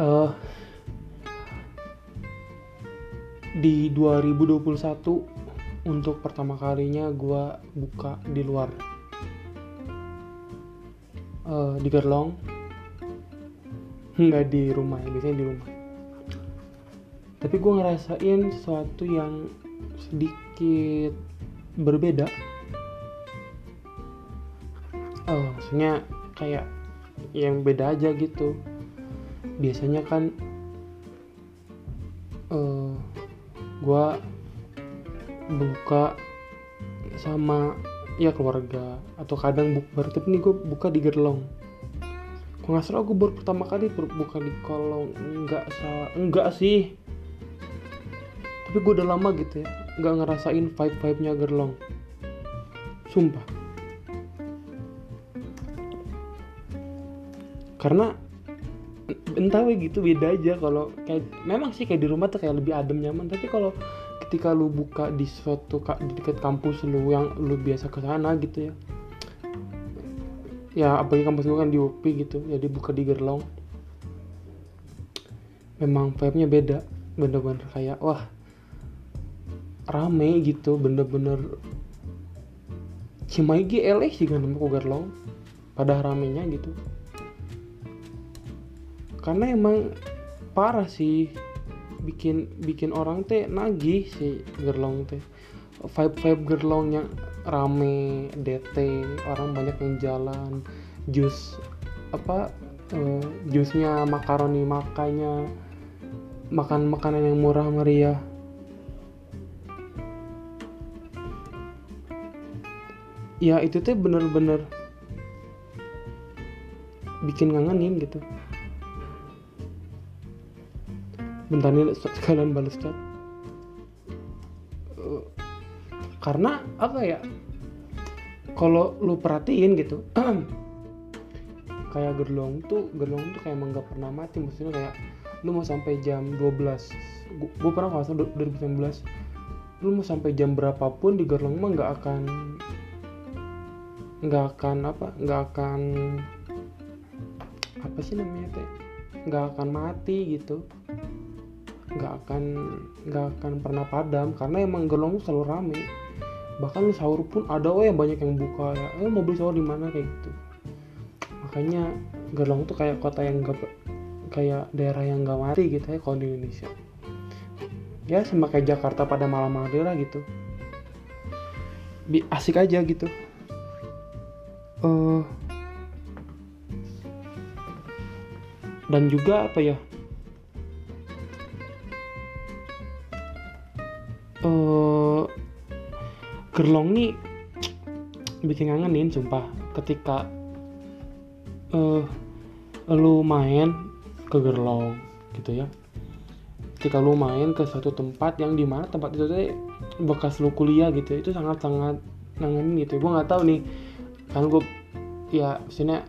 uh, di 2021 untuk pertama kalinya gue buka di luar uh, di Gerlong. Nggak di rumah ya biasanya di rumah. Tapi gue ngerasain sesuatu yang sedikit berbeda. Oh maksudnya kayak yang beda aja gitu biasanya kan uh, gue buka sama ya keluarga atau kadang bukber tapi nih gue buka di gerlong. Kok nggak salah gue baru pertama kali buka di kolong. Enggak salah enggak sih. Tapi gue udah lama gitu ya nggak ngerasain vibe vibe nya gerlong. Sumpah. Karena entah gitu beda aja. Kalau kayak memang sih kayak di rumah tuh kayak lebih adem nyaman. Tapi kalau ketika lu buka di suatu di dekat kampus lu yang lu biasa ke sana gitu ya. Ya apalagi kampus gue kan di UP gitu jadi buka di Gerlong. Memang vibe-nya beda bener-bener kayak wah rame gitu bener-bener. Cimahi sih kan nama Gerlong. Pada ramenya gitu karena emang parah sih bikin bikin orang teh nagih si gerlong teh. Vibe vibe gerlongnya rame DT orang banyak yang jalan jus apa uh, jusnya makaroni makanya makan makanan yang murah meriah. Ya itu teh bener-bener bikin ngangenin gitu bentar nih sekalian balas chat uh, karena apa ya kalau lu perhatiin gitu kayak gerlong tuh gerlong tuh kayak emang gak pernah mati maksudnya kayak lu mau sampai jam 12 gue pernah kalau 2019 lu mau sampai jam berapapun di gerlong mah nggak akan nggak akan apa nggak akan apa sih namanya teh nggak akan mati gitu nggak akan nggak akan pernah padam karena emang gelong selalu rame. Bahkan sahur pun ada oh yang banyak yang buka ya eh mau beli sahur di mana? kayak gitu. Makanya Gerlong tuh kayak kota yang gak kayak daerah yang gak mati gitu ya kalau di Indonesia. Ya sama kayak Jakarta pada malam hari lah gitu. Asik aja gitu. Uh, dan juga apa ya uh, gerlong nih bikin ngangenin sumpah. Ketika uh, lu main ke gerlong gitu ya. Ketika lu main ke suatu tempat yang di mana tempat itu tuh bekas lu kuliah gitu ya, itu sangat sangat ngangenin gitu. Gue nggak tahu nih kan gue ya sini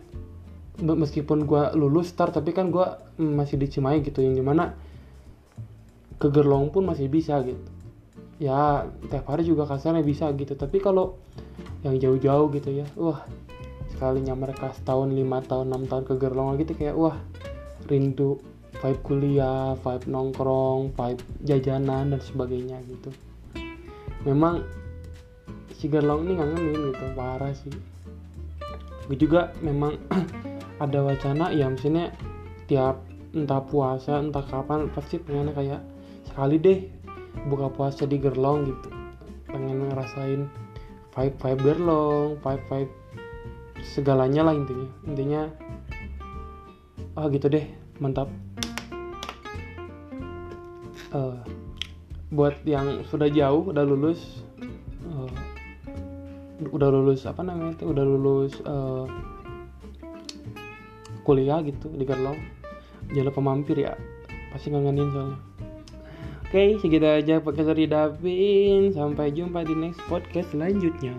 meskipun gue lulus start tapi kan gue masih di Cimahi gitu yang di mana ke Gerlong pun masih bisa gitu ya tiap hari juga kasarnya bisa gitu. Tapi kalau yang jauh-jauh gitu ya wah sekalinya mereka setahun lima tahun enam tahun ke Gerlong gitu kayak wah rindu vibe kuliah vibe nongkrong vibe jajanan dan sebagainya gitu. Memang si Gerlong ini ngangenin gitu parah sih. Gue juga memang ada wacana ya misalnya tiap entah puasa entah kapan pasti pengen kayak sekali deh buka puasa di Gerlong gitu. Pengen ngerasain vibe vibe Gerlong vibe vibe segalanya lah intinya. Intinya ah oh, gitu deh mantap. Uh, buat yang sudah jauh udah lulus uh, udah lulus apa namanya itu? Udah lulus uh, kuliah gitu di Gerlong. Jangan lupa mampir ya pasti ngangenin soalnya Oke, segitu aja podcast dari Davin. Sampai jumpa di next podcast selanjutnya.